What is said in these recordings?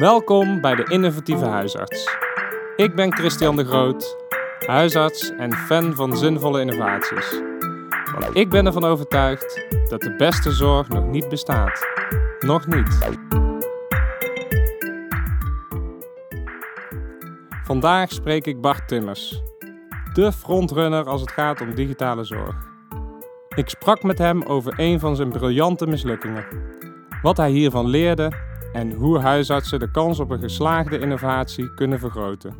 Welkom bij de Innovatieve Huisarts. Ik ben Christian de Groot, huisarts en fan van zinvolle innovaties. Want ik ben ervan overtuigd dat de beste zorg nog niet bestaat. Nog niet. Vandaag spreek ik Bart Timmers, de frontrunner als het gaat om digitale zorg. Ik sprak met hem over een van zijn briljante mislukkingen, wat hij hiervan leerde en hoe huisartsen de kans op een geslaagde innovatie kunnen vergroten.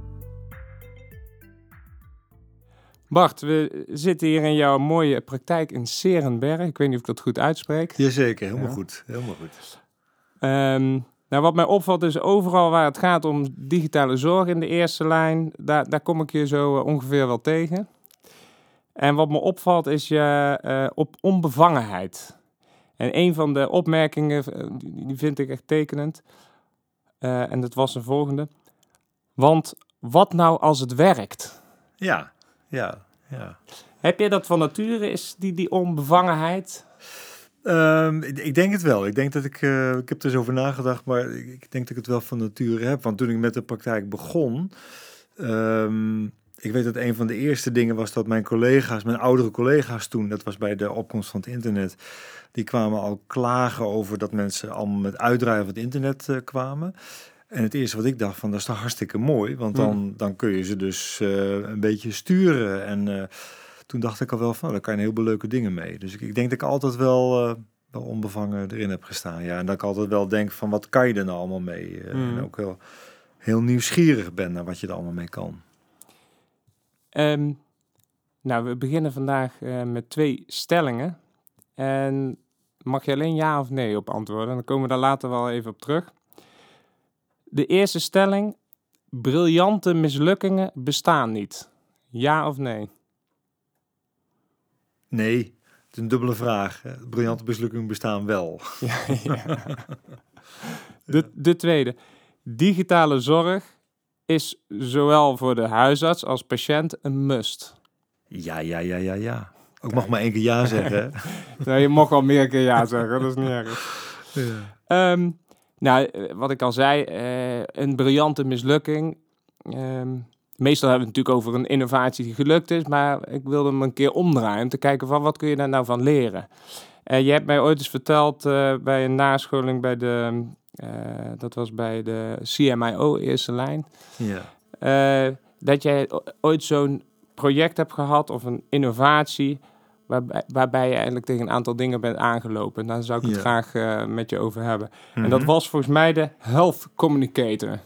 Bart, we zitten hier in jouw mooie praktijk in Serenberg. Ik weet niet of ik dat goed uitspreek. Jazeker, helemaal ja. goed. Helemaal goed. Um, nou, wat mij opvalt is overal waar het gaat om digitale zorg in de eerste lijn, daar, daar kom ik je zo uh, ongeveer wel tegen. En wat me opvalt is je uh, op onbevangenheid. En een van de opmerkingen, uh, die vind ik echt tekenend. en dat was de volgende. Want wat nou als het werkt? Ja, ja, ja. Heb je dat van nature, is die, die onbevangenheid? Um, ik denk het wel. Ik denk dat ik, uh, ik heb er eens over nagedacht, maar ik, denk dat ik het wel van nature heb. Want toen ik met de praktijk begon, um, ik weet dat een van de eerste dingen was dat mijn collega's, mijn oudere collega's toen, dat was bij de opkomst van het internet, die kwamen al klagen over dat mensen allemaal met uitdraaien van het internet uh, kwamen. En het eerste wat ik dacht van, dat is toch hartstikke mooi, want dan, mm. dan kun je ze dus uh, een beetje sturen en toen dacht ik al wel van, oh, daar kan je een heleboel leuke dingen mee. Dus ik, ik denk dat ik altijd wel, wel onbevangen erin heb gestaan. Ja, en dat ik altijd wel denk van, wat kan je er nou allemaal mee? En ook wel heel nieuwsgierig ben naar wat je er allemaal mee kan. Um, nou, we beginnen vandaag uh, met twee stellingen. En mag je alleen ja of nee op antwoorden? Dan komen we daar later wel even op terug. De eerste stelling: briljante mislukkingen bestaan niet. Ja of nee? Nee, het is een dubbele vraag. Briljante mislukkingen bestaan wel. Ja, ja. De, de tweede. Digitale zorg is zowel voor de huisarts als patiënt een must. Ja, ja, ja, ja, ja. Ik mag maar één keer ja zeggen. nou, je mag al meer keer ja zeggen, dat is niet erg. Ja. Um, nou, wat ik al zei, uh, een briljante mislukking. Um, meestal hebben we het natuurlijk over een innovatie die gelukt is, maar ik wilde hem een keer omdraaien om te kijken van wat kun je daar nou van leren. Uh, je hebt mij ooit eens verteld uh, bij een nascholing bij de, dat was bij de CMIO eerste lijn, ja. dat jij ooit zo'n project hebt gehad of een innovatie waarbij, waarbij je eigenlijk tegen een aantal dingen bent aangelopen. Daar zou ik het ja. graag met je over hebben. Mm -hmm. En dat mhm. was volgens mij de Health Communicator.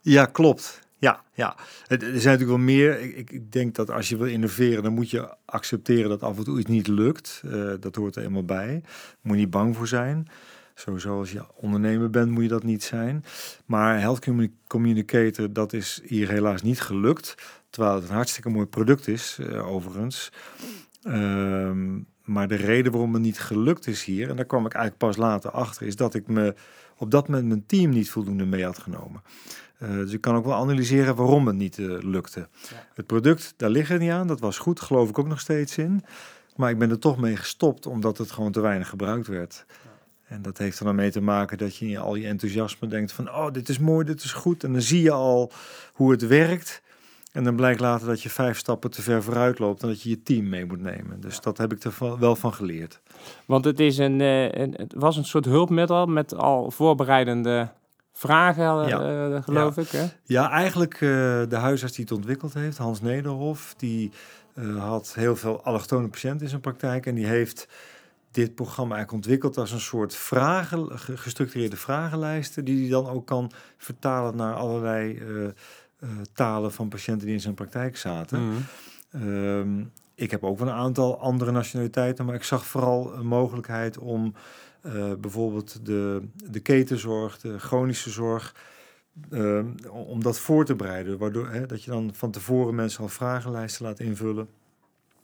Ja, klopt. Ja, ja. Er zijn natuurlijk wel meer. Ik, ik, denk dat als je wil innoveren, dan moet je accepteren dat af en toe iets niet lukt. Uh, dat hoort er eenmaal bij. Moet je niet bang voor zijn. Sowieso als je ondernemer bent, moet je dat niet zijn. Maar Health Communicator, dat is hier helaas niet gelukt. Terwijl het een hartstikke mooi product is, uh, overigens. Uh, maar de reden waarom het niet gelukt is hier, en daar kwam ik eigenlijk pas later achter, is dat ik me op dat moment mijn team niet voldoende mee had genomen. Uh, dus ik kan ook wel analyseren waarom het niet uh, lukte. Ja. Het product, daar liggen niet aan. Dat was goed, geloof ik ook nog steeds in. Maar ik ben er toch mee gestopt, omdat het gewoon te weinig gebruikt werd. En dat heeft er dan mee te maken dat je in al je enthousiasme denkt van... oh, dit is mooi, dit is goed. En dan zie je al hoe het werkt. En dan blijkt later dat je vijf stappen te ver vooruit loopt... en dat je je team mee moet nemen. Dus dat heb ik er wel van geleerd. Want het, is een, uh, een, het was een soort hulpmiddel met al voorbereidende vragen, ja. uh, geloof ja. ik. Hè? Ja, eigenlijk uh, de huisarts die het ontwikkeld heeft, Hans Nederhof, die uh, had heel veel allochtone patiënten in zijn praktijk en die heeft dit programma eigenlijk ontwikkeld als een soort vragen, gestructureerde vragenlijsten, die hij dan ook kan vertalen naar allerlei talen van patiënten die in zijn praktijk zaten. Mm. Um, ik heb ook wel een aantal andere nationaliteiten, maar ik zag vooral een mogelijkheid om uh, bijvoorbeeld de, de ketenzorg, de chronische zorg, uh, om dat voor te bereiden. Waardoor hè, dat je dan van tevoren mensen al vragenlijsten laat invullen.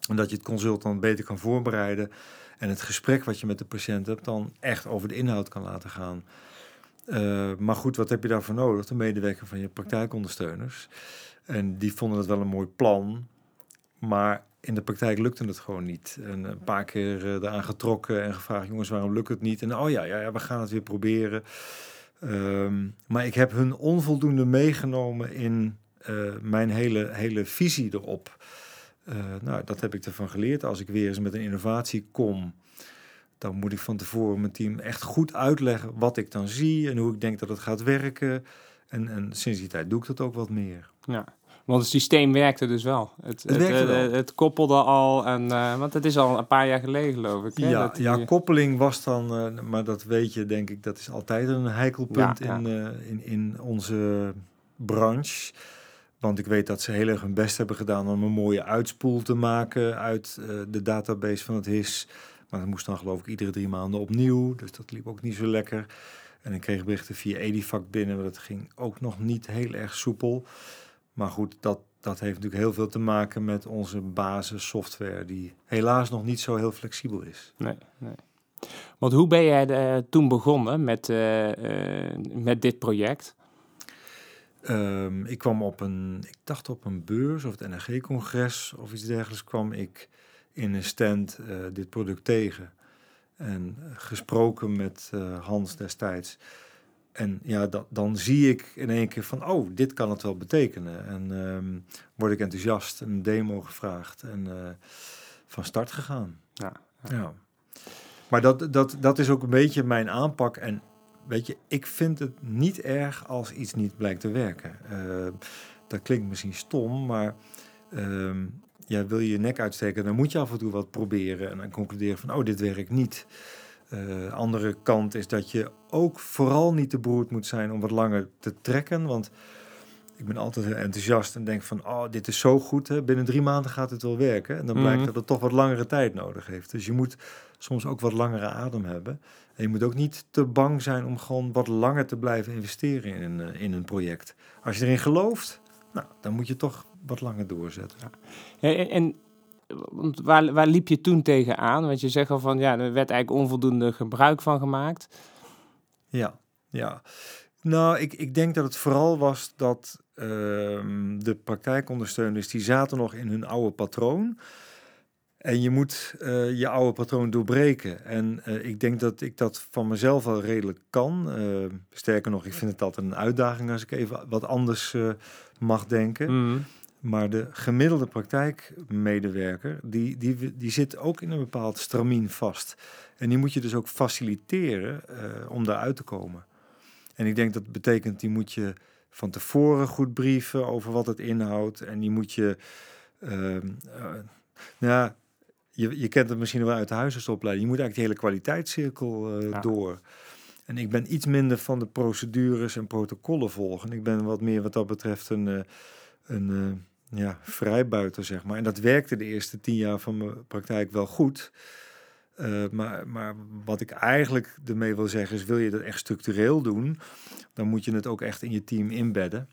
En dat je het consult dan beter kan voorbereiden. En het gesprek wat je met de patiënt hebt, dan echt over de inhoud kan laten gaan. Uh, maar goed, wat heb je daarvoor nodig? De medewerker van je praktijkondersteuners. En die vonden het wel een mooi plan. Maar in de praktijk lukte het gewoon niet. En een paar keer uh, eraan getrokken en gevraagd: jongens, waarom lukt het niet? En oh ja, ja, ja we gaan het weer proberen. Ehm, maar ik heb hun onvoldoende meegenomen in mijn hele, hele visie erop. Nou, dat heb ik ervan geleerd. Als ik weer eens met een innovatie kom, dan moet ik van tevoren mijn team echt goed uitleggen wat ik dan zie en hoe ik denk dat het gaat werken. En, en sinds die tijd doe ik dat ook wat meer. Ja, want het systeem werkte dus wel. Het, het, het, wel. het koppelde al, en, uh, want het is al een paar jaar geleden geloof ik. Hè, ja, ja, koppeling was dan, uh, maar dat weet je denk ik, dat is altijd een heikelpunt ja, In, uh, in, in onze branche. Want ik weet dat ze heel erg hun best hebben gedaan om een mooie uitspoel te maken uit de database van het HIS. Maar dat moest dan geloof ik iedere drie maanden opnieuw. Dus dat liep ook niet zo lekker. En ik kreeg berichten via Edifact binnen, maar dat ging ook nog niet heel erg soepel. Maar goed, dat, dat heeft natuurlijk heel veel te maken met onze basissoftware, die helaas nog niet zo heel flexibel is. Nee, nee. Want hoe ben jij uh, toen begonnen met, uh, met dit project? Um, ik kwam op een, ik dacht op een beurs of het NRG-congres of iets dergelijks, kwam ik in een stand dit product tegen. En gesproken met Hans destijds. En ja, dat, dan zie ik in één keer van, oh, dit kan het wel betekenen. En um, word ik enthousiast, een demo gevraagd en uh, van start gegaan. Ja, ja. ja. Maar dat, dat, dat is ook een beetje mijn aanpak. En weet je, ik vind het niet erg als iets niet blijkt te werken. Uh, dat klinkt misschien stom, maar uh, ja, wil je je nek uitsteken, dan moet je af en toe wat proberen en dan concluderen van, oh, dit werkt niet. Uh, andere kant is dat je ook vooral niet te beroerd moet zijn om wat langer te trekken. Want ik ben altijd heel enthousiast en denk van, oh, dit is zo goed. Hè? Binnen drie maanden gaat het wel werken. En dan blijkt mhm. dat het toch wat langere tijd nodig heeft. Dus je moet soms ook wat langere adem hebben. En je moet ook niet te bang zijn om gewoon wat langer te blijven investeren in, een, in een project. Als je erin gelooft, nou, dan moet je toch wat langer doorzetten. Ja. En, en want waar, waar liep je toen tegenaan? Want je zegt al van ja, er werd eigenlijk onvoldoende gebruik van gemaakt. Ja, ja. Nou, ik, ik denk dat het vooral was dat uh, de praktijkondersteuners die zaten nog in hun oude patroon. En je moet uh, je oude patroon doorbreken. En uh, ik denk dat ik dat van mezelf wel redelijk kan. Uh, sterker nog, ik vind het altijd een uitdaging als ik even wat anders mag denken. Mm. Maar de gemiddelde praktijkmedewerker, die, die, die zit ook in een bepaald stramien vast. En die moet je dus ook faciliteren om daaruit te komen. En ik denk dat betekent, die moet je van tevoren goed brieven over wat het inhoudt. En die moet je, uh, nou ja, je, je kent het misschien wel uit de huisartsopleiding. Je moet eigenlijk de hele kwaliteitscirkel uh, ja. door. En ik ben iets minder van de procedures en protocollen volgen. Ik ben wat meer wat dat betreft een, een ja, vrijbuiter, zeg maar. En dat werkte de eerste tien jaar van mijn praktijk wel goed. Uh, maar, maar wat ik eigenlijk ermee wil zeggen is, wil je dat echt structureel doen, dan moet je het ook echt in je team inbedden.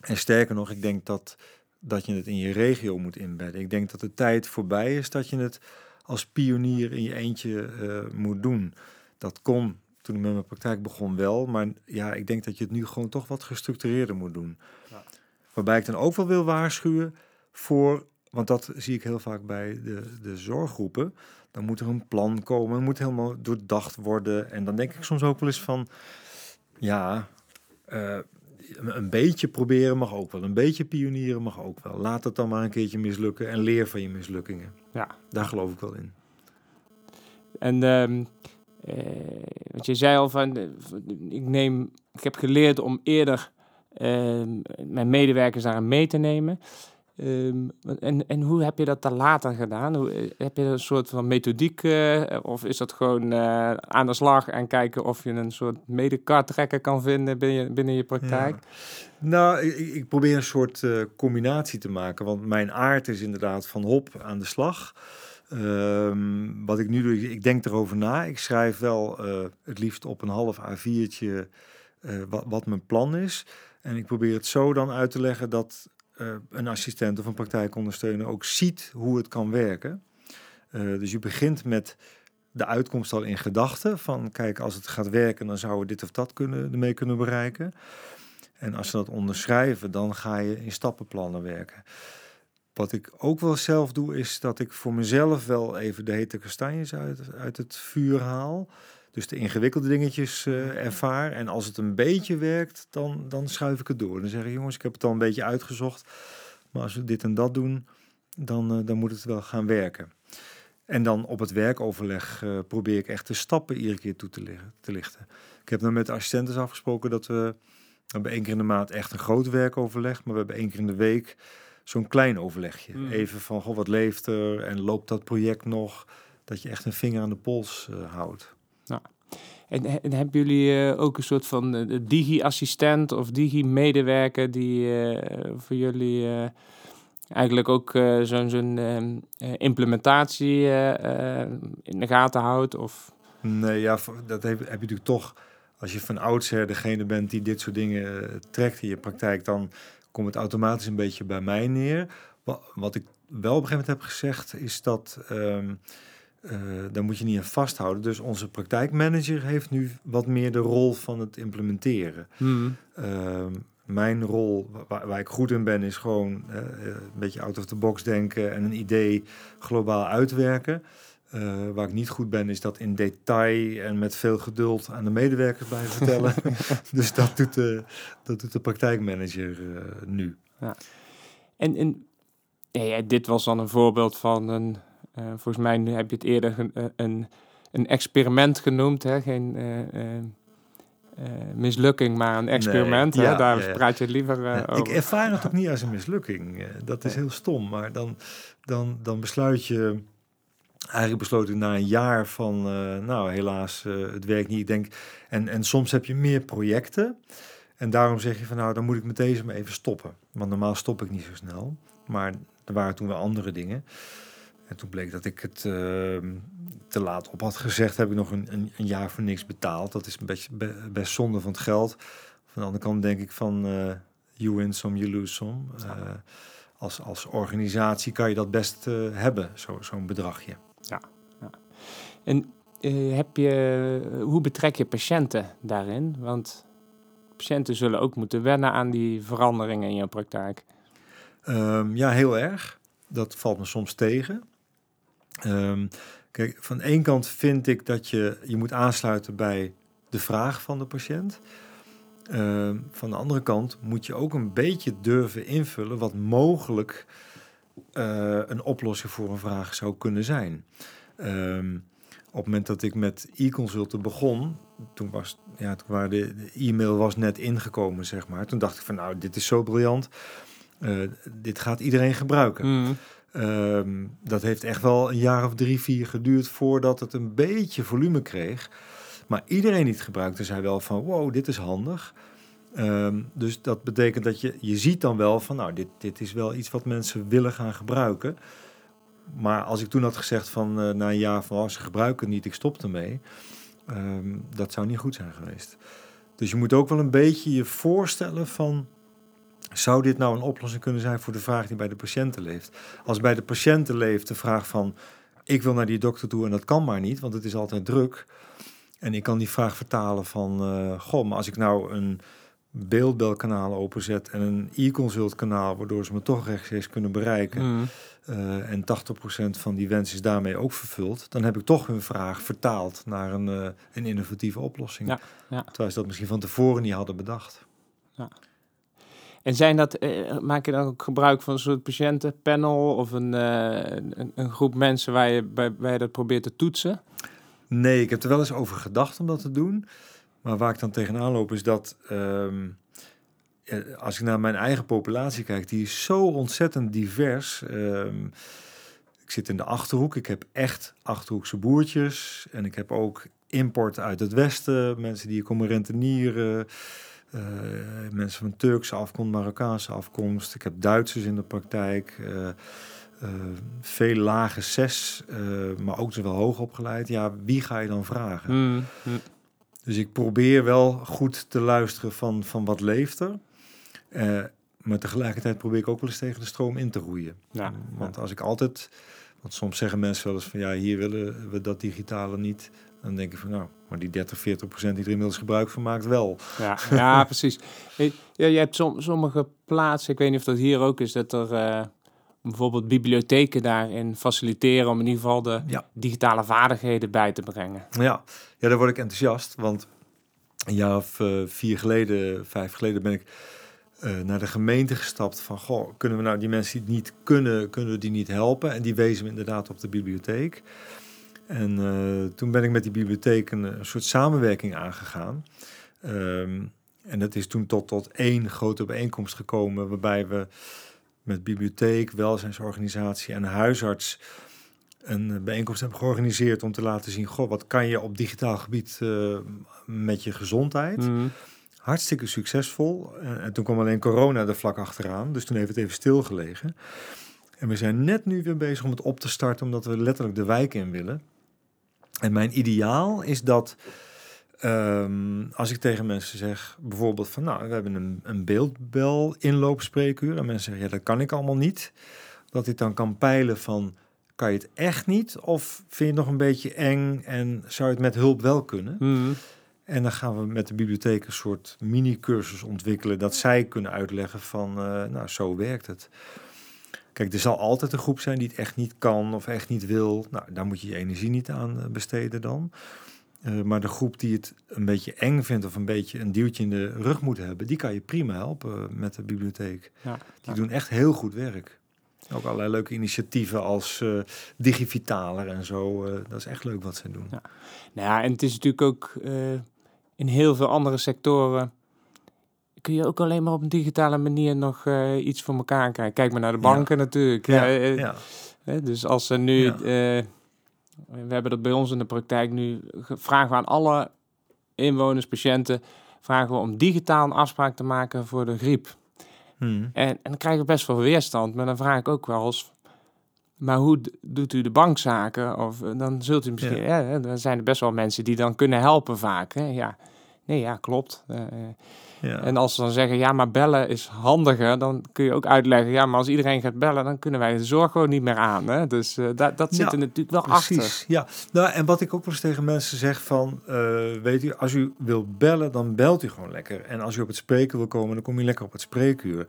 En sterker nog, ik denk dat, dat je het in je regio moet inbedden. Ik denk dat de tijd voorbij is dat je het als pionier in je eentje uh, moet doen. Dat kon toen ik met mijn praktijk begon wel, maar ja, ik denk dat je het nu gewoon toch wat gestructureerder moet doen. Ja. Waarbij ik dan ook wel wil waarschuwen voor, want dat zie ik heel vaak bij de, de zorggroepen. Dan moet er een plan komen, het moet helemaal doordacht worden. En dan denk ik soms ook wel eens van, ja, uh, een beetje proberen mag ook wel. Een beetje pionieren mag ook wel. Laat het dan maar een keertje mislukken en leer van je mislukkingen. Ja. Daar geloof ik wel in. En um, uh, wat je zei al van, ik neem, ik heb geleerd om eerder Ehm, mijn medewerkers daarin mee te nemen. Um, en, en hoe heb je dat dan later gedaan? Eh, heb je een soort van methodiek uh, of is dat gewoon uh, aan de slag en kijken of je een soort medekartrekker kan vinden binnen je, binnen je praktijk? Nou, ik, probeer een soort combinatie te maken, want mijn aard is inderdaad van hop aan de slag. Um, wat ik nu doe, ik denk erover na. Ik schrijf wel het liefst op een half A4'tje wat, wat mijn plan is. En ik probeer het zo dan uit te leggen dat uh, een assistent of een praktijkondersteuner ook ziet hoe het kan werken. Uh, dus je begint met de uitkomst al in gedachten. Van kijk, als het gaat werken, dan zouden we dit of dat kunnen, ermee kunnen bereiken. En als ze dat onderschrijven, dan ga je in stappenplannen werken. Wat ik ook wel zelf doe, is dat ik voor mezelf wel even de hete kastanjes uit, uit het vuur haal. Dus de ingewikkelde dingetjes uh, ervaar. En als het een beetje werkt, dan, dan schuif ik het door. Dan zeg ik, jongens, ik heb het al een beetje uitgezocht. Maar als we dit en dat doen, dan, uh, dan moet het wel gaan werken. En dan op het werkoverleg uh, probeer ik echt de stappen iedere keer toe te, liggen, te lichten. Ik heb nou met de assistenten afgesproken dat we... We hebben één keer in de maand echt een groot werkoverleg, maar we hebben één keer in de week zo'n klein overlegje. Mm. Even van, goh, wat leeft er en loopt dat project nog? Dat je echt een vinger aan de pols houdt. En, en hebben jullie uh, ook een soort van uh, digi-assistent of digi-medewerker die voor jullie eigenlijk ook zo'n ehm, implementatie in de gaten houdt? Of? Nee, ja, dat heb, heb je natuurlijk toch... Als je van oudsher degene bent die dit soort dingen trekt in je praktijk, dan komt het automatisch een beetje bij mij neer. Wat, ik wel op een gegeven moment heb gezegd, is dat um, uh, daar moet je niet aan vasthouden. Dus onze praktijkmanager heeft nu wat meer de rol van het implementeren. Hmm. Ehm, mijn rol, waar, waar, ik goed in ben, is gewoon uh, een beetje out of the box denken en een idee globaal uitwerken. Waar ik niet goed ben, is dat in detail en met veel geduld aan de medewerkers blijven vertellen. dus dat doet de, dat doet de praktijkmanager nu. Ja. En, en ja, dit was dan een voorbeeld van een. Uh, volgens mij heb je het eerder een, een, een experiment genoemd. Hè? Geen mislukking, maar een experiment. Nee, hè? Daar ja, praat je liever over. Ik ervaar het ook niet als een mislukking. dat is heel stom. Maar dan, dan, dan besluit je eigenlijk besloten na een jaar van, nou helaas, het werkt niet. Ik denk, en, en soms heb je meer projecten. En daarom zeg je van, nou dan moet ik met deze maar even stoppen. Want normaal stop ik niet zo snel. Maar er waren toen wel andere dingen. En toen bleek dat ik het uh, te laat op had gezegd. Heb ik nog een, een, een, jaar voor niks betaald. Dat is een beetje best zonde van het geld. Van de andere kant denk ik van, you win some, you lose some. als, als organisatie kan je dat best hebben, zo'n bedragje. Ja. ja. En uh, heb je, hoe betrek je patiënten daarin? Want patiënten zullen ook moeten wennen aan die veranderingen in jouw praktijk. Um, ja, heel erg. Dat valt me soms tegen. Um, kijk, van één kant vind ik dat je je moet aansluiten bij de vraag van de patiënt. Um, van de andere kant moet je ook een beetje durven invullen wat mogelijk uh, een oplossing voor een vraag zou kunnen zijn. Um, op het moment dat ik met e-consulten begon, toen was ja, toen de, e-mail was net ingekomen, zeg maar. Toen dacht ik van nou, dit is zo briljant. Uh, dit gaat iedereen gebruiken. Mm. Um, dat heeft echt wel een jaar of drie, vier geduurd voordat het een beetje volume kreeg. Maar iedereen die het gebruikte zei wel van wow, dit is handig. Um, dus dat betekent dat je, je ziet dan wel van, nou, dit, dit is wel iets wat mensen willen gaan gebruiken. Maar als ik toen had gezegd van uh, na een jaar van, oh, ze gebruiken het niet, ik stop ermee. Um, dat zou niet goed zijn geweest. Dus je moet ook wel een beetje je voorstellen van, zou dit nou een oplossing kunnen zijn voor de vraag die bij de patiënten leeft? Als bij de patiënten leeft de vraag van, ik wil naar die dokter toe en dat kan maar niet, want het is altijd druk. En ik kan die vraag vertalen van, uh, goh, maar als ik nou een beeldbelkanaal openzet en een e-consult kanaal, waardoor ze me toch rechtstreeks kunnen bereiken. Mm. Uh, en 80% van die wens is daarmee ook vervuld. Dan heb ik toch hun vraag vertaald naar een, uh, een innovatieve oplossing. Ja, ja. Terwijl ze dat misschien van tevoren niet hadden bedacht. Ja. En zijn dat, uh, maak je dan ook gebruik van een soort patiëntenpanel of een, een, een, groep mensen waar je, bij, waar dat probeert te toetsen? Nee, ik heb er wel eens over gedacht om dat te doen. Maar waar ik dan tegenaan loop is dat um, als ik naar mijn eigen populatie kijk, die is zo ontzettend divers. Um, ik zit in de achterhoek. Ik heb echt achterhoekse boertjes. En ik heb ook import uit het westen. Mensen die komen rentenieren. Uh, mensen van Turkse afkomst, Marokkaanse afkomst. Ik heb Duitsers in de praktijk. Uh, uh, veel lage zes, maar ook zo wel hoog opgeleid. Ja, wie ga je dan vragen? Mm, mm. Dus ik probeer wel goed te luisteren van, van wat leeft er. Maar tegelijkertijd probeer ik ook wel eens tegen de stroom in te roeien. Ja, want als ik altijd... Want soms zeggen mensen wel eens van... ja, hier willen we dat digitale niet. Dan denk ik van nou, maar die 30, 40 procent die er inmiddels gebruik van maakt wel. Ja, ja precies. Ja, je hebt som, sommige plaatsen, ik weet niet of dat hier ook is... dat er uh, bijvoorbeeld bibliotheken daarin faciliteren om in ieder geval de digitale vaardigheden bij te brengen. Ja. ja, daar word ik enthousiast, want een jaar of uh, vier geleden, vijf geleden ben ik uh, naar de gemeente gestapt van, goh, kunnen we nou die mensen die het niet kunnen, kunnen we die niet helpen? En die wezen we inderdaad op de bibliotheek. En uh, toen ben ik met die bibliotheek een, een soort samenwerking aangegaan. Um, en dat is toen tot, tot één grote bijeenkomst gekomen, waarbij we met bibliotheek, welzijnsorganisatie en huisarts een bijeenkomst hebben georganiseerd om te laten zien, goh, wat kan je op digitaal gebied uh, met je gezondheid? Mm. Hartstikke succesvol. En, en, toen kwam alleen corona er vlak achteraan, dus toen heeft het even stilgelegen. En we zijn net nu weer bezig om het op te starten, omdat we letterlijk de wijk in willen. En mijn ideaal is dat Ehm, als ik tegen mensen zeg, bijvoorbeeld van nou, we hebben een, een beeldbel inloopspreekuur. En mensen zeggen, ja, dat kan ik allemaal niet. Dat ik dan kan peilen van, kan je het echt niet? Of vind je het nog een beetje eng en zou je het met hulp wel kunnen? Mhm. En dan gaan we met de bibliotheek een soort mini-cursus ontwikkelen... dat zij kunnen uitleggen van, uh, nou, zo werkt het. Kijk, er zal altijd een groep zijn die het echt niet kan of echt niet wil. Nou, daar moet je je energie niet aan eh, besteden dan. Eh, maar de groep die het een beetje eng vindt of een beetje een duwtje in de rug moet hebben, die kan je prima helpen met de bibliotheek. Ja, die doen echt heel goed werk. Ook allerlei leuke initiatieven als uh, Digivitaler en zo. Uh, dat is echt leuk wat ze doen. Ja. Nou ja, en het is natuurlijk ook in heel veel andere sectoren kun je ook alleen maar op een digitale manier nog iets voor elkaar krijgen. Kijk maar naar de banken natuurlijk. Ja, ja. dus als ze nu we hebben dat bij ons in de praktijk nu. Vragen we aan alle inwoners, patiënten, vragen we om digitaal een afspraak te maken voor de griep. Hmm. En, en dan krijgen we best wel weerstand. Maar dan vraag ik ook wel eens, maar hoe doet u de bankzaken? Of eh, dan zult u misschien, ja. ja dan zijn er best wel mensen die dan kunnen helpen vaak. Hè? Ja, nee, ja, klopt. Ja. En als ze dan zeggen, ja, maar bellen is handiger, dan kun je ook uitleggen, ja, maar als iedereen gaat bellen, dan kunnen wij de zorg gewoon niet meer aan. Hè? Dus uh, dat, dat zit er natuurlijk wel precies. achter. Ja, nou, en wat ik ook wel eens tegen mensen zeg van, uh, weet u, als u wil bellen, dan belt u gewoon lekker. En als u op het spreken wil komen, dan kom je lekker op het spreekuur.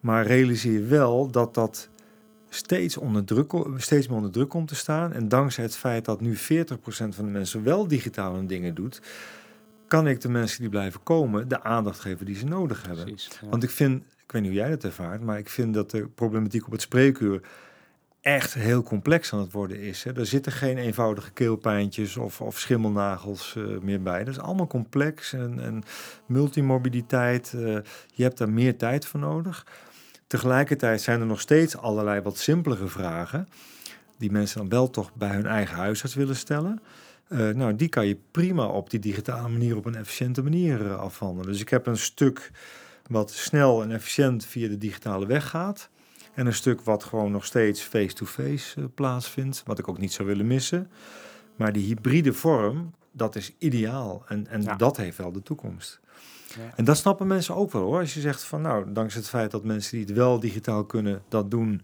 Maar realiseer wel dat dat steeds, onder druk, steeds meer onder druk komt te staan. En dankzij het feit dat nu 40% van de mensen wel digitale dingen doet, kan ik de mensen die blijven komen de aandacht geven die ze nodig hebben. Precies, Want ik vind, ik weet niet hoe jij dat ervaart, maar ik vind dat de problematiek op het spreekuur echt heel complex aan het worden is. Hè. Er zitten geen eenvoudige keelpijntjes of, of schimmelnagels uh, meer bij. Dat is allemaal complex en, en multimorbiditeit. Uh, je hebt daar meer tijd voor nodig. Tegelijkertijd zijn er nog steeds allerlei wat simpelere vragen... die mensen dan wel toch bij hun eigen huisarts willen stellen... Uh, nou, die kan je prima op die digitale manier op een efficiënte manier uh, afhandelen. Dus ik heb een stuk wat snel en efficiënt via de digitale weg gaat. En een stuk wat gewoon nog steeds face-to-face uh, plaatsvindt, wat ik ook niet zou willen missen. Maar die hybride vorm, dat is ideaal. En, en dat heeft wel de toekomst. Ja. En dat snappen mensen ook wel hoor. Als je zegt van nou, dankzij het feit dat mensen die het wel digitaal kunnen, dat doen,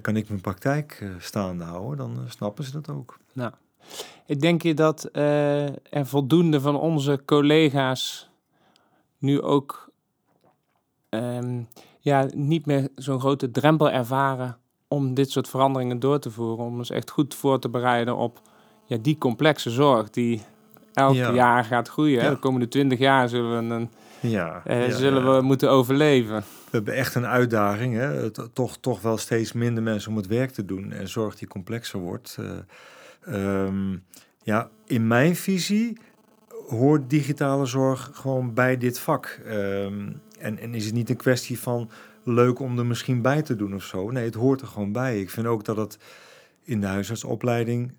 kan ik mijn praktijk staande houden, dan snappen ze dat ook. Nou. Ik denk je dat uh, er voldoende van onze collega's nu ook um, ja, niet meer zo'n grote drempel ervaren om dit soort veranderingen door te voeren. Om ons echt goed voor te bereiden op ja, die complexe zorg die elk jaar gaat groeien. De komende twintig jaar zullen we, een, ja, uh, zullen we moeten overleven. We hebben echt een uitdaging. Hè? Toch, toch wel steeds minder mensen om het werk te doen. En zorg die complexer wordt. Uh, Um, ja, in mijn visie hoort digitale zorg gewoon bij dit vak. Um, en, en is het niet een kwestie van leuk om er misschien bij te doen of zo. Nee, het hoort er gewoon bij. Ik vind ook dat het in de huisartsopleiding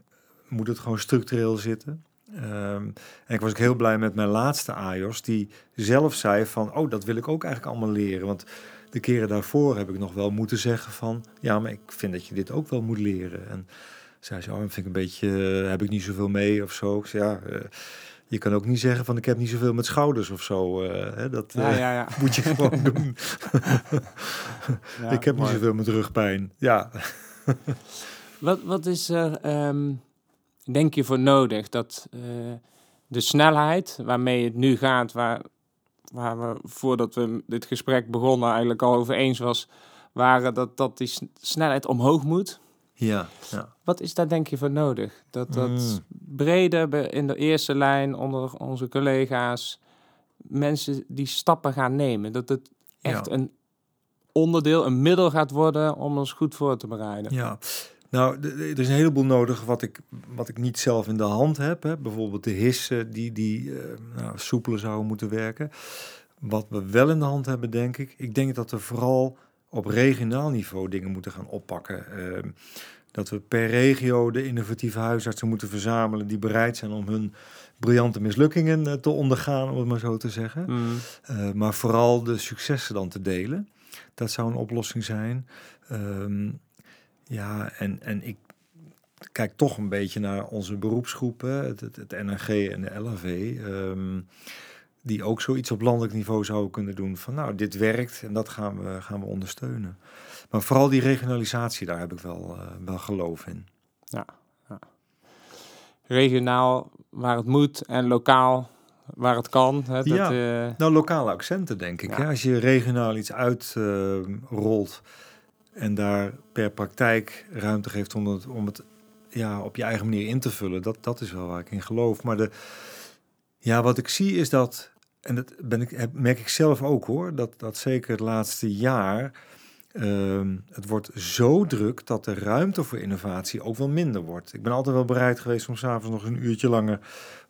moet het gewoon structureel zitten. Um, en ik was ook heel blij met mijn laatste AJOS, die zelf zei van, oh, dat wil ik ook eigenlijk allemaal leren. Want de keren daarvoor heb ik nog wel moeten zeggen van, ja, maar ik vind dat je dit ook wel moet leren. En zei ze, oh, vind ik een beetje, uh, heb ik niet zoveel mee of zo. Ik zei, ja, uh, je kan ook niet zeggen van ik heb niet zoveel met schouders of zo. Uh, hè, dat ja, ja, ja. moet je gewoon doen. ik heb niet zoveel met rugpijn. Ja. wat, wat is er, um, denk je, voor nodig? Dat de snelheid waarmee het nu gaat, waar, waar we voordat we dit gesprek begonnen eigenlijk al over eens was waren dat, dat die snelheid omhoog moet. Ja, ja. Wat is daar denk je voor nodig? Dat dat Mm. brede in de eerste lijn onder onze collega's, mensen die stappen gaan nemen. Dat het echt Ja. een onderdeel, een middel gaat worden om ons goed voor te bereiden. Ja, nou, er is een heleboel nodig wat ik, wat ik niet zelf in de hand heb. Hè. Bijvoorbeeld de hissen die, die eh, nou, soepeler zouden moeten werken. Wat we wel in de hand hebben, denk ik. Ik denk dat we vooral op regionaal niveau dingen moeten gaan oppakken. Ehm, dat we per regio de innovatieve huisartsen moeten verzamelen die bereid zijn om hun briljante mislukkingen eh, te ondergaan, om het maar zo te zeggen. Mm. Uh, maar vooral de successen dan te delen. Dat zou een oplossing zijn. Um, ja, en, en ik kijk toch een beetje naar onze beroepsgroepen, het, het, het NNG en de LAV, um, die ook zoiets op landelijk niveau zouden kunnen doen. Van nou, dit werkt en dat gaan we, gaan we ondersteunen. Maar vooral die regionalisatie, daar heb ik wel, uh, wel geloof in. Ja, ja, regionaal waar het moet en lokaal waar het kan. Hè, dat, ja, uh... nou lokale accenten denk ik. Ja. Hè? Als je regionaal iets uitrolt uh, en daar per praktijk ruimte geeft om het, om het ja, op je eigen manier in te vullen, dat, dat is wel waar ik in geloof. Maar de, ja, wat ik zie is dat, en dat ben ik, merk ik zelf ook hoor, dat, dat zeker het laatste jaar, uh, het wordt zo druk dat de ruimte voor innovatie ook wel minder wordt. Ik ben altijd wel bereid geweest om s'avonds nog een uurtje langer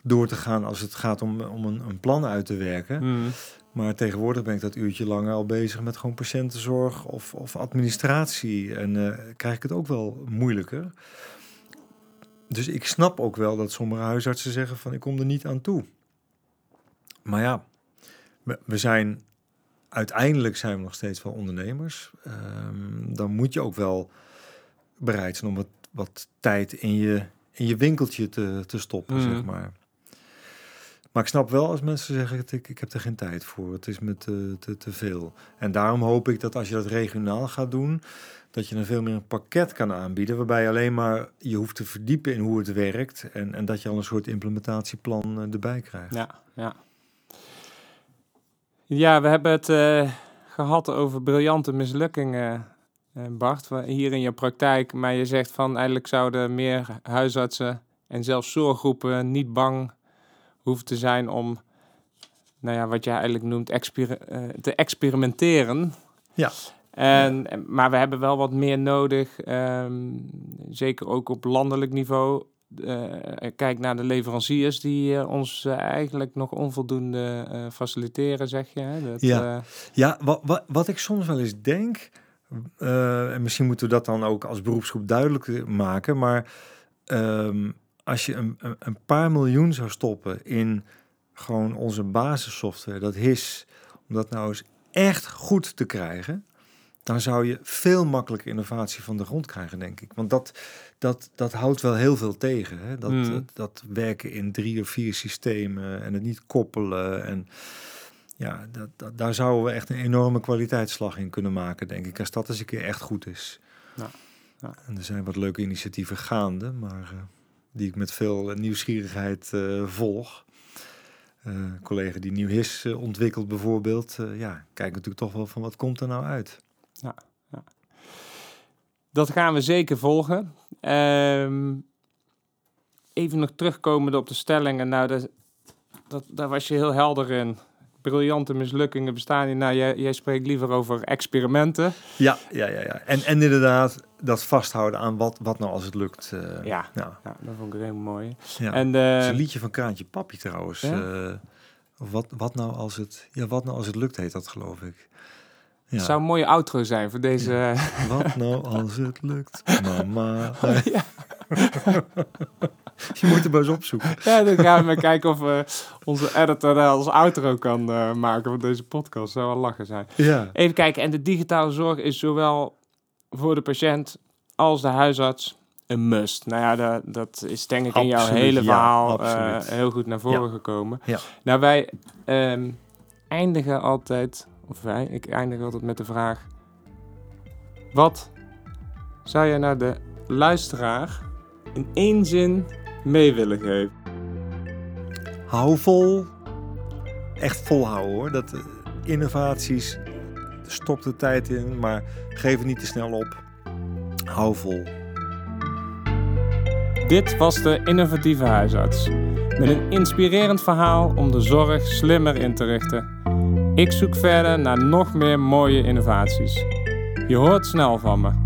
door te gaan als het gaat om, om een, een plan uit te werken. Mm. Maar tegenwoordig ben ik dat uurtje langer al bezig met gewoon patiëntenzorg of, of administratie. En uh, krijg ik het ook wel moeilijker. Dus ik snap ook wel dat sommige huisartsen zeggen van ik kom er niet aan toe. Maar ja, we, zijn uiteindelijk zijn we nog steeds wel ondernemers. Um, dan moet je ook wel bereid zijn om wat, wat tijd in je, in je winkeltje te, te stoppen, Mm. zeg maar. Maar ik snap wel als mensen zeggen, ik, ik heb er geen tijd voor. Het is me te, te, te veel. En daarom hoop ik dat als je dat regionaal gaat doen, dat je dan veel meer een pakket kan aanbieden, waarbij je alleen maar je hoeft te verdiepen in hoe het werkt en, en dat je al een soort implementatieplan uh, erbij krijgt. Ja, ja. Ja, we hebben het uh, gehad over briljante mislukkingen, uh, Bart, hier in je praktijk. Maar je zegt van eigenlijk zouden meer huisartsen en zelfs zorggroepen niet bang hoeven te zijn om, nou ja, wat jij eigenlijk noemt, exper uh, te experimenteren. Ja. En. Maar we hebben wel wat meer nodig, um, zeker ook op landelijk niveau. Uh, kijk naar de leveranciers die uh, ons uh, eigenlijk nog onvoldoende faciliteren, zeg je. Hè? Dat, ja, ja wat, wat, wat ik soms wel eens denk, en misschien moeten we dat dan ook als beroepsgroep duidelijk maken, maar um, als je een, een, een, paar miljoen zou stoppen in gewoon onze basissoftware, dat HIS, om dat nou eens echt goed te krijgen, dan zou je veel makkelijker innovatie van de grond krijgen, denk ik. Want dat, dat, dat houdt wel heel veel tegen. Hè? Dat, Mm. dat, dat werken in drie of vier systemen en het niet koppelen. En ja, dat, dat, daar zouden we echt een enorme kwaliteitsslag in kunnen maken, denk ik. Als dat eens een keer echt goed is. Ja. Ja. En er zijn wat leuke initiatieven gaande, maar uh, die ik met veel nieuwsgierigheid uh, volg. Uh, collega die nieuw HIS ontwikkelt bijvoorbeeld, ja, kijk natuurlijk toch wel van wat komt er nou uit. Ja, ja. Dat gaan we zeker volgen. Um, even nog terugkomende op de stellingen. Nou, dat, dat, daar was je heel helder in. Briljante mislukkingen bestaan niet. Nou, jij, jij spreekt liever over experimenten. Ja, ja, ja. ja. En, en inderdaad, dat vasthouden aan wat, wat nou als het lukt. Uh, ja, ja. ja, dat vond ik heel mooi. Ja. En, uh, dat is een liedje van Kraantje Papi trouwens. Ja? Uh, wat, wat, nou als het, ja, wat nou als het lukt, heet dat geloof ik. Het zou een mooie outro zijn voor deze... Ja. Wat nou als het lukt, mama. Oh. Je moet er eens opzoeken. Ja, dan gaan we kijken of uh, onze editor als outro kan uh, maken van deze podcast. zou wel lachen zijn. Ja. Even kijken, en de digitale zorg is zowel voor de patiënt als de huisarts een must. Nou ja, dat, dat is denk ik in jouw hele ja, verhaal heel goed naar voren Ja. gekomen. Nou, wij um, eindigen altijd, of wij, ik eindig altijd met de vraag: Wat zou jij naar de luisteraar in één zin mee willen geven? Hou vol. Echt volhouden hoor. Dat eh, innovaties. stopt de tijd in, maar geef het niet te snel op. Hou vol. Dit was de Innovatieve Huisarts. Met een inspirerend verhaal om de zorg slimmer in te richten. Ik zoek verder naar nog meer mooie innovaties. Je hoort snel van me.